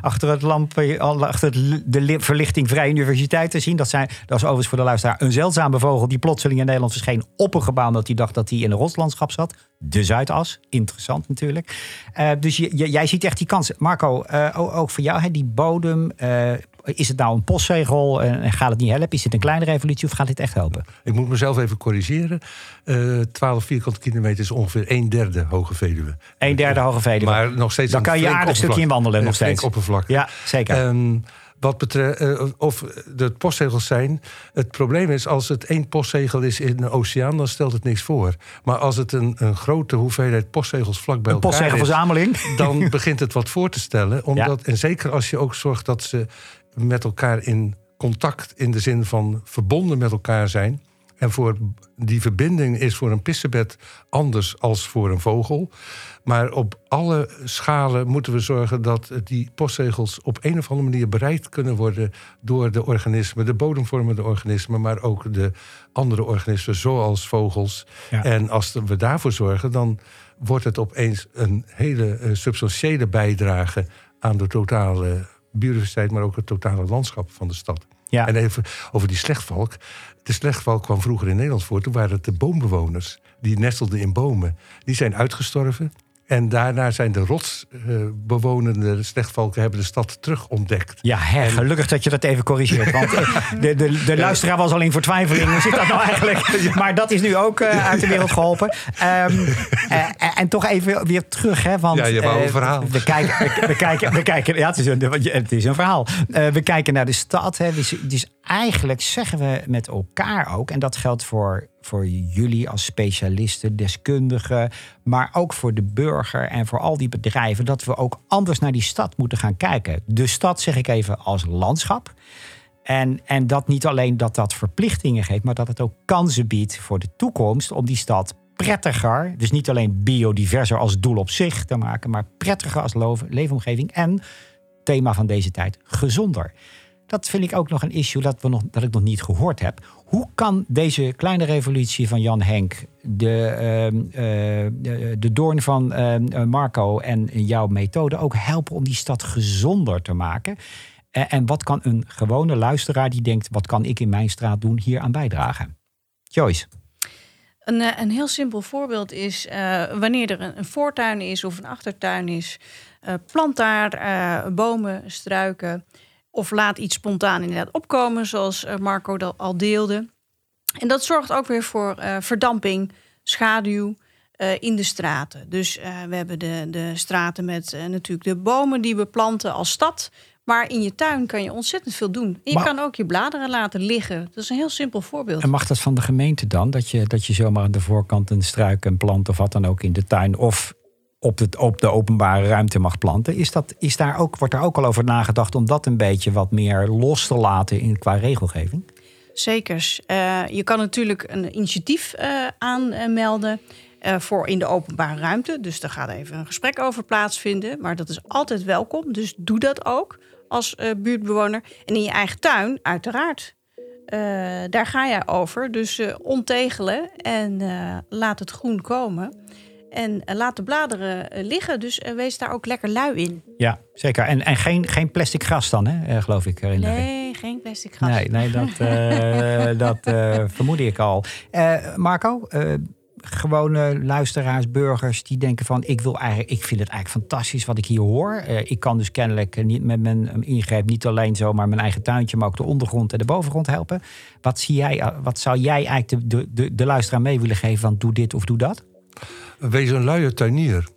achter, het lamp, achter het de li- verlichting Vrije Universiteit te zien. Dat, zijn, dat is overigens voor de luisteraar een zeldzame vogel die plotseling in Nederland verscheen op een gebouw. Dat hij dacht dat hij in een rotslandschap zat. De Zuidas. Interessant natuurlijk. Dus je, je- jij ziet echt die kansen. Marco, ook, ook voor jou, hè, die bodem. Is het nou een postzegel en gaat het niet helpen? Is dit een kleine revolutie of gaat dit echt helpen?
Ik moet mezelf even corrigeren. Eh 12 vierkante kilometer is ongeveer een derde Hoge Veluwe.
Een derde Hoge Veluwe.
Maar nog steeds
Dan kan je aardig stukje in wandelen,
Een
nog steeds.
oppervlak.
ja, zeker.
Ehm, wat betreft eh, of de postzegels zijn. Het probleem is, als het één postzegel is in een oceaan, dan stelt het niks voor. Maar als het een, een grote hoeveelheid postzegels vlak bij
een
elkaar is, dan begint het wat voor te stellen. Omdat, En zeker als je ook zorgt dat ze met elkaar in contact, in de zin van verbonden met elkaar zijn. En voor die verbinding is voor een pissebed anders als voor een vogel. Maar op alle schalen moeten we zorgen dat die postzegels op een of andere manier bereikt kunnen worden door de organismen, de bodemvormende organismen, maar ook de andere organismen, zoals vogels.
Ja.
En als we daarvoor zorgen, dan wordt het opeens een hele eh, substantiële bijdrage aan de totale biodiversiteit, maar ook het totale landschap van de stad.
Ja.
En even over die slechtvalk. De slechtvalk kwam vroeger in Nederland voor. Toen waren het de boombewoners. Die nestelden in bomen. Die zijn uitgestorven. En daarna zijn de rotsbewonende slechtvalken hebben de stad terug ontdekt.
Ja, hè, gelukkig dat je dat even corrigeert. Want eh, de, de, de luisteraar was al in vertwijfeling. Hoe zit dat nou eigenlijk? Maar dat is nu ook eh, uit de wereld geholpen. Ehm, eh, en toch even weer terug. Hè, want,
Ja, je wou een verhaal.
We kijken, we, kijken, we kijken, ja, het is een, het is een verhaal. We kijken naar de stad. Hè, dus, dus eigenlijk zeggen we met elkaar ook... en dat geldt voor, voor jullie als specialisten, deskundigen... maar ook voor de burger en voor al die bedrijven... dat we ook anders naar die stad moeten gaan kijken. De stad, zeg ik even, als landschap... En, en dat niet alleen dat dat verplichtingen geeft, maar dat het ook kansen biedt voor de toekomst om die stad prettiger, dus niet alleen biodiverser als doel op zich te maken, maar prettiger als leefomgeving en thema van deze tijd, gezonder. Dat vind ik ook nog een issue dat, we nog, dat ik nog niet gehoord heb. Hoe kan deze kleine revolutie van Jan Henk, de, eh, de, doorn van ehm, eh, Marco en jouw methode ook helpen om die stad gezonder te maken? En, wat kan een gewone luisteraar die denkt: wat kan ik in mijn straat doen hier aan bijdragen? Joyce.
Een, een heel simpel voorbeeld is wanneer er een, een voortuin is of een achtertuin is, plant daar bomen, struiken of laat iets spontaan inderdaad opkomen, zoals eh, Marco dat al deelde. En dat zorgt ook weer voor eh, verdamping, schaduw eh, in de straten. Dus we hebben de, de straten met natuurlijk de bomen die we planten als stad. Maar in je tuin kan je ontzettend veel doen. En je
Maar-
kan ook je bladeren laten liggen. Dat is een heel simpel voorbeeld.
En mag dat van de gemeente dan? Dat je, dat je zomaar aan de voorkant een struik, een plant of wat dan ook in de tuin of op, het, op de openbare ruimte mag planten. Is dat, is daar ook, wordt daar ook al over nagedacht om dat een beetje wat meer los te laten in, qua regelgeving?
Zekers. Eh, je kan natuurlijk een initiatief eh, aanmelden. eh, voor in de openbare ruimte. Dus daar gaat even een gesprek over plaatsvinden. Maar dat is altijd welkom. Dus doe dat ook als buurtbewoner. En in je eigen tuin, uiteraard. Daar ga jij over. Dus ontegelen en laat het groen komen. En eh, laat de bladeren eh, liggen. Dus eh, wees daar ook lekker lui in.
Ja, zeker. En, en geen, geen plastic gras dan, hè, geloof ik. erin.
Nee, geen plastic gas.
Nee, nee dat, eh, dat vermoedde ik al. Marco, gewone luisteraars, burgers die denken van... Ik, wil eigenlijk, ik vind het eigenlijk fantastisch wat ik hier hoor. Ik kan dus kennelijk niet met mijn ingreep niet alleen zomaar mijn eigen tuintje... maar ook de ondergrond en de bovengrond helpen. Wat, zie jij, wat zou jij eigenlijk de, de, de, de luisteraar mee willen geven van doe dit of doe dat?
Wees een luie tuinier.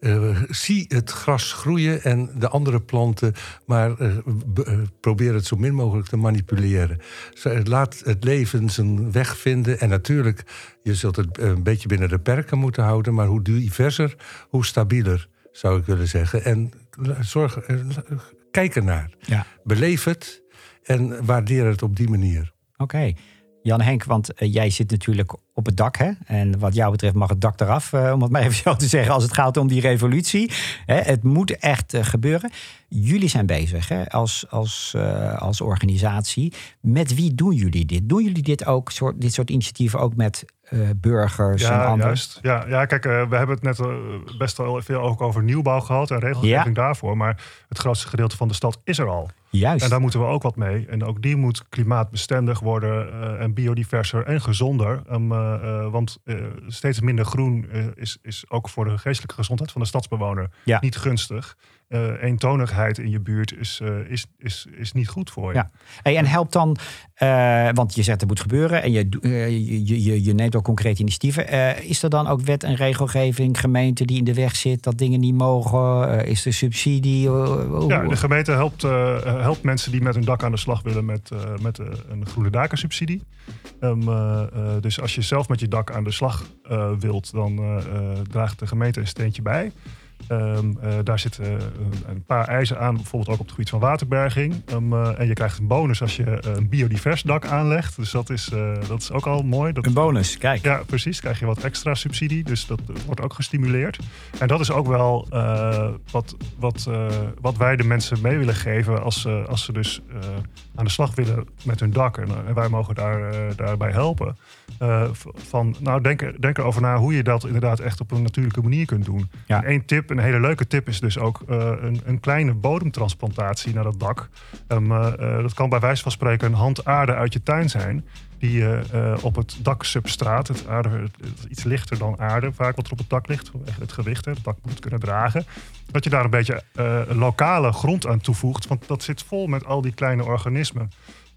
Eh, zie het gras groeien en de andere planten, maar eh, eh, probeer het zo min mogelijk te manipuleren. Laat het leven zijn weg vinden. En natuurlijk, je zult het een beetje binnen de perken moeten houden, maar hoe diverser, hoe stabieler, zou ik willen zeggen. En zorg, kijk ernaar.
Ja.
Beleef het en waardeer het op die manier.
Oké. Jan Henk, want jij zit natuurlijk op het dak. Hè? En wat jou betreft mag het dak eraf, eh, om het maar even zo te zeggen, als het gaat om die revolutie. Hè? Het moet echt eh, gebeuren. Jullie zijn bezig hè? Als, als, eh, als organisatie. Met wie doen jullie dit? Doen jullie dit ook, soort, dit soort initiatieven ook met eh, burgers en
Ja,
anderen?
juist. Ja, ja kijk, eh, we hebben het net eh, best wel veel ook over nieuwbouw gehad en regelgeving daarvoor. Maar het grootste gedeelte van de stad is er al.
Juist.
En daar moeten we ook wat mee. En ook die moet klimaatbestendig worden en biodiverser en gezonder. Um, eh, eh, want steeds minder groen is, is ook voor de geestelijke gezondheid van de stadsbewoner
Ja.
niet gunstig. Eh eentonigheid in je buurt is, eh, is, is, is niet goed voor je.
Ja. Hey, en helpt dan, eh, want je zegt het moet gebeuren en je, je, je, je neemt ook concrete initiatieven. Is er dan ook wet en regelgeving, gemeente die in de weg zit, dat dingen niet mogen? Is er subsidie?
Ja, de gemeente helpt, helpt mensen die met hun dak aan de slag willen met, met een groene dakensubsidie. Ehm, eh, eh, dus als je zelf met je dak aan de slag wilt, dan draagt de gemeente een steentje bij. Ehm, eh, daar zitten een, een paar eisen aan, bijvoorbeeld ook op het gebied van waterberging. Ehm, eh, en je krijgt een bonus als je een biodivers dak aanlegt. Dus dat is, eh, dat is ook al mooi. Dat,
Een bonus, kijk.
ja, precies. Krijg je wat extra subsidie. Dus dat eh, wordt ook gestimuleerd. En dat is ook wel eh, wat, wat, eh, wat wij de mensen mee willen geven als, ze als ze dus eh, aan de slag willen met hun dak. En, eh, en wij mogen daar, eh, daarbij helpen. V- van, nou, denk, er- denk erover na hoe je dat inderdaad echt op een natuurlijke manier kunt doen.
Ja.
Eén tip, een hele leuke tip, is dus ook eh, een, een kleine bodemtransplantatie naar dat dak. Ehm, eh, dat kan bij wijze van spreken een hand aarde uit je tuin zijn. Die je op het daksubstraat, het aarde, het is iets lichter dan aarde, vaak wat er op het dak ligt, het gewicht, hè, het dak moet kunnen dragen. Dat je daar een beetje lokale grond aan toevoegt, want dat zit vol met al die kleine organismen.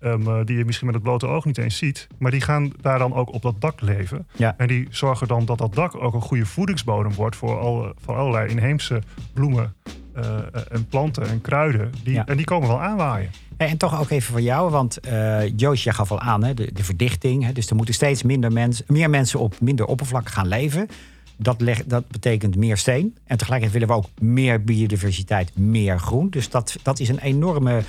Ehm, eh, die je misschien met het blote oog niet eens ziet. Maar die gaan daar dan ook op dat dak leven.
Ja.
En die zorgen dan dat dat dak ook een goede voedingsbodem wordt voor, al, voor allerlei inheemse bloemen eh, en planten en kruiden. Die,
Ja.
En die komen wel aanwaaien.
En toch ook even voor jou, want eh Joost, jij gaf al aan, hè, de, de verdichting. Hè, dus er moeten steeds minder mensen, meer mensen op minder oppervlak gaan leven. Dat, leg, dat betekent meer steen. En tegelijkertijd willen we ook meer biodiversiteit, meer groen. Dus dat, dat is een enorme eh,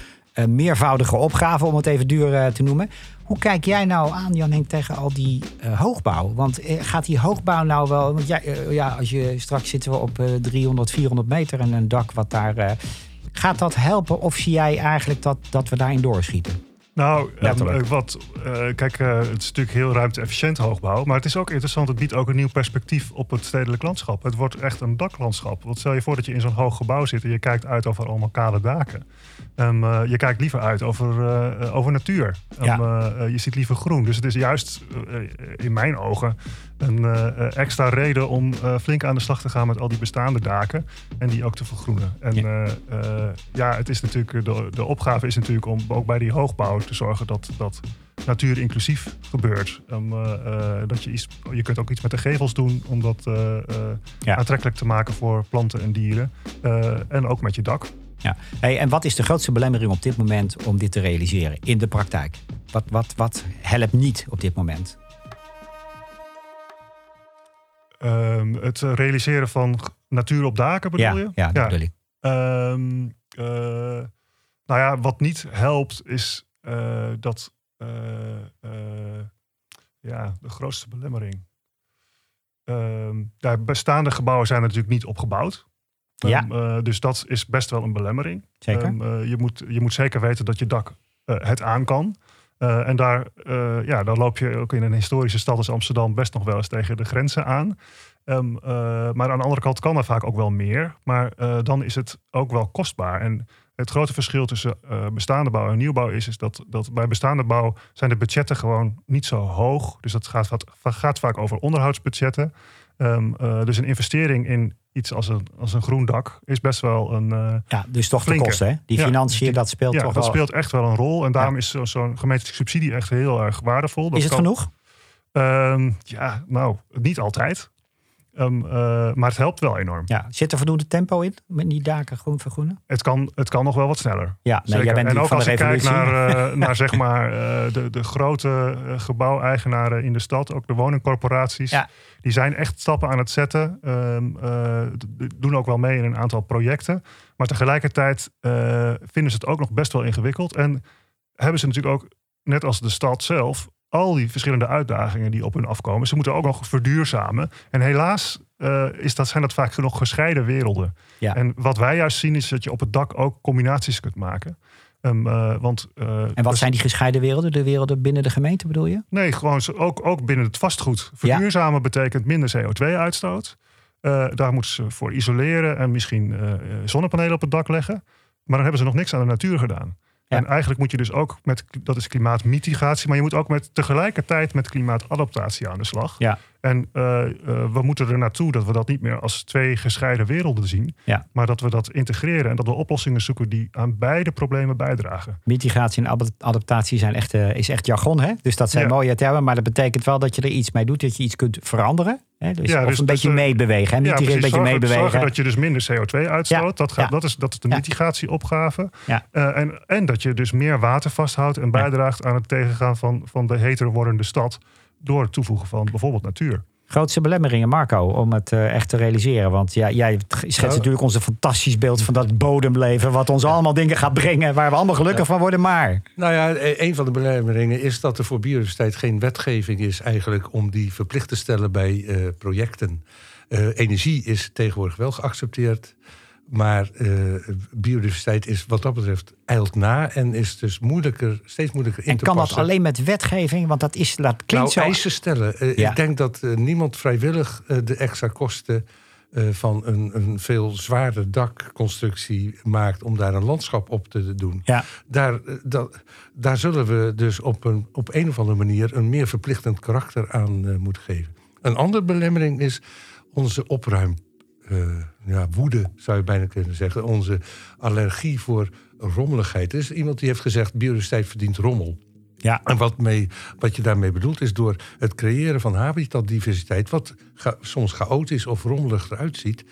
meervoudige opgave, om het even duur eh, te noemen. Hoe kijk jij nou aan, Jan Henk, tegen al die eh, hoogbouw? Want eh, gaat die hoogbouw nou wel... Want ja, ja, als je straks zitten we op eh 300, 400 meter en een dak wat daar... gaat dat helpen of zie jij eigenlijk dat, dat we daarin doorschieten?
Nou, eh, wat, eh, kijk, eh, het is natuurlijk heel ruimte-efficiënt hoogbouw. Maar het is ook interessant, het biedt ook een nieuw perspectief op het stedelijk landschap. Het wordt echt een daklandschap. Want stel je voor dat je in zo'n hoog gebouw zit en je kijkt uit over allemaal kale daken. Ehm, eh, je kijkt liever uit over, over natuur. Ehm,
Ja.
eh, eh, je ziet liever groen. Dus het is juist in mijn ogen een eh, eh, extra reden om eh, flink aan de slag te gaan met al die bestaande daken. En die ook te vergroenen. En
Ja.
ja, ja het is natuurlijk, de, de opgave is natuurlijk om ook bij die hoogbouw te zorgen dat dat natuur inclusief gebeurt. Dat je, iets, je kunt ook iets met de gevels doen om dat
Ja.
aantrekkelijk te maken voor planten en dieren. En ook met je dak.
Ja. Hey, en wat is de grootste belemmering op dit moment om dit te realiseren in de praktijk? Wat, wat, wat helpt niet op dit moment?
Ehm, het realiseren van natuur op daken bedoel
ja,
je?
ja, dat bedoel ik.
Ehm, eh, nou ja, wat niet helpt is eh, dat... eh, eh, ja, de grootste belemmering. ehm, ja, bestaande gebouwen zijn er natuurlijk niet opgebouwd.
Ja.
Ehm, eh, dus dat is best wel een belemmering.
Zeker.
Ehm, eh, je, moet, je moet zeker weten dat je dak eh, het aan kan. Eh, en daar, eh, ja, dan loop je ook in een historische stad als Amsterdam best nog wel eens tegen de grenzen aan. Ehm, eh, maar aan de andere kant kan er vaak ook wel meer. Maar dan is het ook wel kostbaar. En het grote verschil tussen bestaande bouw en nieuwbouw is, is dat, dat bij bestaande bouw zijn de budgetten gewoon niet zo hoog. Dus dat gaat, gaat vaak over onderhoudsbudgetten. Ehm, eh, dus een investering in iets als een, als een groen dak is best wel een, eh,
Ja, dus toch
Flinke.
de kosten, hè? Die
Ja,
financiën,
die-
dat speelt
ja,
toch
dat
wel.
speelt echt wel een rol. En daarom is zo- zo'n gemeentelijke subsidie echt heel erg waardevol. Dat
Is het
kan-
genoeg?
Ehm, ja, nou, niet altijd. Ehm, eh, maar het helpt wel enorm.
Ja. Zit er voldoende tempo in met die daken groen vergroenen?
Het, kan, het kan nog wel wat sneller.
Ja, nee, jij bent
en ook
van
als ik kijk naar, eh, naar zeg maar, eh, de, de grote gebouweigenaren in de stad, ook de woningcorporaties,
Ja.
die zijn echt stappen aan het zetten. d- doen ook wel mee in een aantal projecten. Maar tegelijkertijd vinden ze het ook nog best wel ingewikkeld. En hebben ze natuurlijk ook, net als de stad zelf, al die verschillende uitdagingen die op hun afkomen. Ze moeten ook nog verduurzamen. En helaas eh, is dat, zijn dat vaak nog gescheiden werelden.
Ja.
En wat wij juist zien is dat je op het dak ook combinaties kunt maken. Ehm, eh, want, eh,
En wat
dus-
zijn die gescheiden werelden? De werelden binnen de gemeente bedoel je?
Nee, gewoon ook, ook binnen het vastgoed. Verduurzamen betekent minder CO2-uitstoot. Eh, daar moeten ze voor isoleren en misschien zonnepanelen op het dak leggen. Maar dan hebben ze nog niks aan de natuur gedaan.
Ja.
En eigenlijk moet je dus ook met, dat is klimaatmitigatie, maar je moet ook met, tegelijkertijd met klimaatadaptatie aan de slag.
Ja.
En eh, eh, we moeten er naartoe dat we dat niet meer als twee gescheiden werelden zien,
Ja.
maar dat we dat integreren en dat we oplossingen zoeken die aan beide problemen bijdragen.
Mitigatie en adaptatie zijn echt, eh, is echt jargon, hè? Dus dat zijn
Ja.
mooie termen, maar dat betekent wel dat je er iets mee doet, dat je iets kunt veranderen. Hè? Dus,
Ja,
of
dus-
een
dus,
beetje meebewegen. Mitigeren, een beetje
zorgen,
meebewegen.
zorgen dat je dus minder CO2 uitstoot.
Ja,
Dat, gaat,
ja.
dat, is, dat is de
Ja.
mitigatieopgave.
Ja.
En, en dat je dus meer water vasthoudt en bijdraagt aan het tegengaan van, van de heter wordende stad. Door het toevoegen van bijvoorbeeld natuur.
Grootste belemmeringen, Marco, om het eh, echt te realiseren. Want ja, jij schetst
Nou,
natuurlijk ons een fantastisch beeld van dat bodemleven. Wat ons allemaal dingen gaat brengen. Waar we allemaal gelukkig van worden. Maar
Nou ja, e- een van de belemmeringen is dat er voor biodiversiteit geen wetgeving is eigenlijk om die verplicht te stellen bij eh, projecten. Eh, energie is tegenwoordig wel geaccepteerd. Maar eh, biodiversiteit is wat dat betreft eilt na en is dus moeilijker, steeds moeilijker in
en
te
kan dat
passen.
alleen met wetgeving? Want dat, is, dat klinkt
nou,
zo...
eisen stellen. Eh,
Ja.
Ik denk dat eh, niemand vrijwillig de extra kosten van een, een veel zwaarder dakconstructie maakt om daar een landschap op te doen.
Ja.
Daar, dat, daar zullen we dus op een, op een of andere manier een meer verplichtend karakter aan moeten geven. Een andere belemmering is onze opruim. Eh, ja, woede zou je bijna kunnen zeggen. Onze allergie voor rommeligheid. Er is iemand die heeft gezegd: biodiversiteit verdient rommel.
Ja.
En wat, mee, wat je daarmee bedoelt is door het creëren van habitatdiversiteit, wat soms chaotisch of rommelig eruit ziet,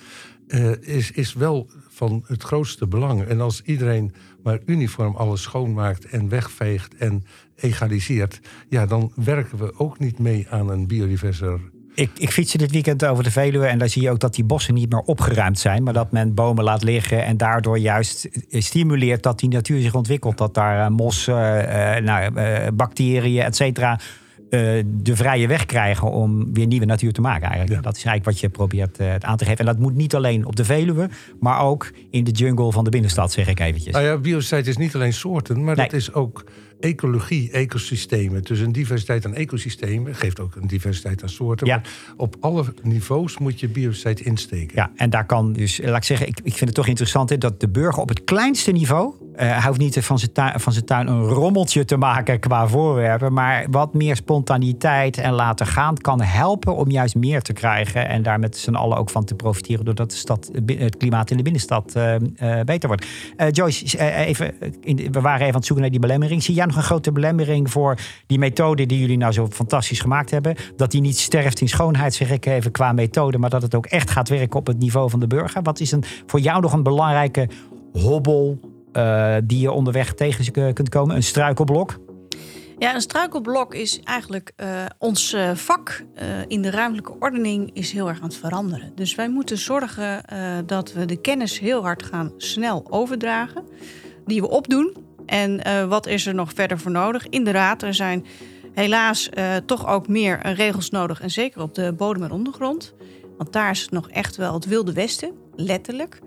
eh, is, is wel van het grootste belang. En als iedereen maar uniform alles schoonmaakt en wegveegt en egaliseert, ja, dan werken we ook niet mee aan een biodiverser.
Ik, ik fietste dit weekend over de Veluwe en daar zie je ook dat die bossen niet meer opgeruimd zijn. Maar dat men bomen laat liggen en daardoor juist stimuleert dat die natuur zich ontwikkelt. Dat daar eh, mos, eh, eh, nou, eh, bacteriën, et cetera, eh, de vrije weg krijgen om weer nieuwe natuur te maken eigenlijk.
Ja.
Dat is eigenlijk wat je probeert eh, aan te geven. En dat moet niet alleen op de Veluwe, maar ook in de jungle van de binnenstad, zeg ik eventjes.
Nou ja, biodiversiteit is niet alleen soorten, maar
Nee.
dat is ook ecologie, ecosystemen. Dus een diversiteit aan ecosystemen geeft ook een diversiteit aan soorten.
Ja.
Maar op alle niveaus moet je biodiversiteit insteken.
Ja, en daar kan dus, laat ik zeggen, ik, ik vind het toch interessant hè, dat de burger op het kleinste niveau. Eh, hij hoeft niet van zijn, tuin, van zijn tuin een rommeltje te maken qua voorwerpen. Maar wat meer spontaniteit en laten gaan kan helpen om juist meer te krijgen. En daar met z'n allen ook van te profiteren. Doordat de stad, het klimaat in de binnenstad eh, eh, beter wordt. Eh, Joyce, eh, even, in we waren even aan het zoeken naar die belemmering. Zie jij nog een grote belemmering voor die methode die jullie nou zo fantastisch gemaakt hebben? Dat die niet sterft in schoonheid, zeg ik even, qua methode. Maar dat het ook echt gaat werken op het niveau van de burger. Wat is een, voor jou nog een belangrijke hobbel eh, die je onderweg tegen eh, kunt komen? Een struikelblok?
Ja, een struikelblok is eigenlijk eh, ons vak in de ruimtelijke ordening is heel erg aan het veranderen. Dus wij moeten zorgen dat we de kennis heel hard gaan snel overdragen, die we opdoen. En wat is er nog verder voor nodig? Inderdaad, er zijn helaas toch ook meer regels nodig. En zeker op de bodem en ondergrond. Want daar is het nog echt wel het wilde westen, letterlijk.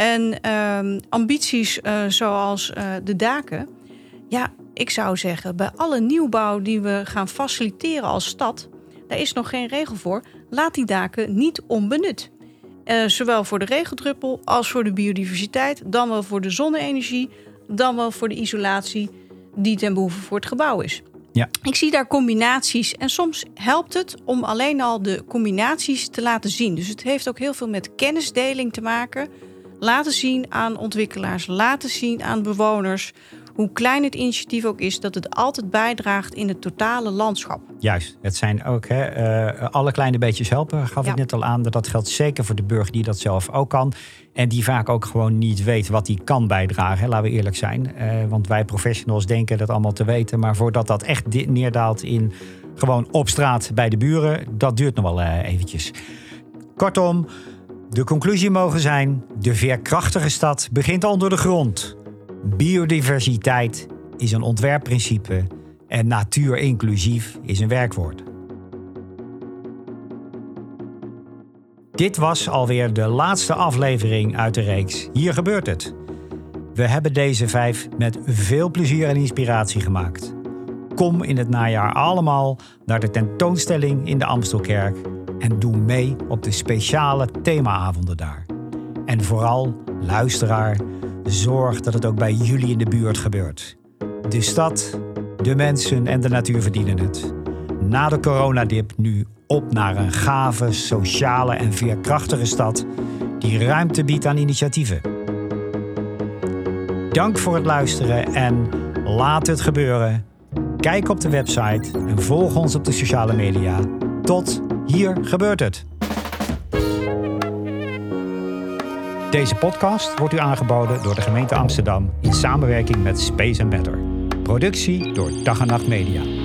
En uh, ambities uh, zoals uh, de daken. Ja, ik zou zeggen, bij alle nieuwbouw die we gaan faciliteren als stad, daar is nog geen regel voor. Laat die daken niet onbenut. Uh, zowel voor de regendruppel als voor de biodiversiteit, dan wel voor de zonne-energie, dan wel voor de isolatie die ten behoeve voor het gebouw is.
Ja.
Ik zie daar combinaties en soms helpt het om alleen al de combinaties te laten zien. Dus het heeft ook heel veel met kennisdeling te maken. Laten zien aan ontwikkelaars, laten zien aan bewoners hoe klein het initiatief ook is, dat het altijd bijdraagt in het totale landschap.
Juist, het zijn ook hè, uh, alle kleine beetjes helpen, gaf
Ja.
ik net al aan. Dat geldt zeker voor de burger die dat zelf ook kan. En die vaak ook gewoon niet weet wat hij kan bijdragen, hè, laten we eerlijk zijn. Eh, want wij professionals denken dat allemaal te weten. Maar voordat dat echt neerdaalt in gewoon op straat bij de buren, dat duurt nog wel eh, eventjes. Kortom, de conclusie mogen zijn: de veerkrachtige stad begint onder de grond. Biodiversiteit is een ontwerpprincipe en natuur inclusief is een werkwoord. Dit was alweer de laatste aflevering uit de reeks Hier gebeurt het. We hebben deze vijf met veel plezier en inspiratie gemaakt. Kom in het najaar allemaal naar de tentoonstelling in de Amstelkerk en doe mee op de speciale themaavonden daar. En vooral, luisteraar, zorg dat het ook bij jullie in de buurt gebeurt. De stad, de mensen en de natuur verdienen het. Na de coronadip nu op naar een gave, sociale en veerkrachtige stad die ruimte biedt aan initiatieven. Dank voor het luisteren en laat het gebeuren. Kijk op de website en volg ons op de sociale media. Tot hier gebeurt het. Deze podcast wordt u aangeboden door de gemeente Amsterdam in samenwerking met Space Matter. Productie door Dag en Nacht Media.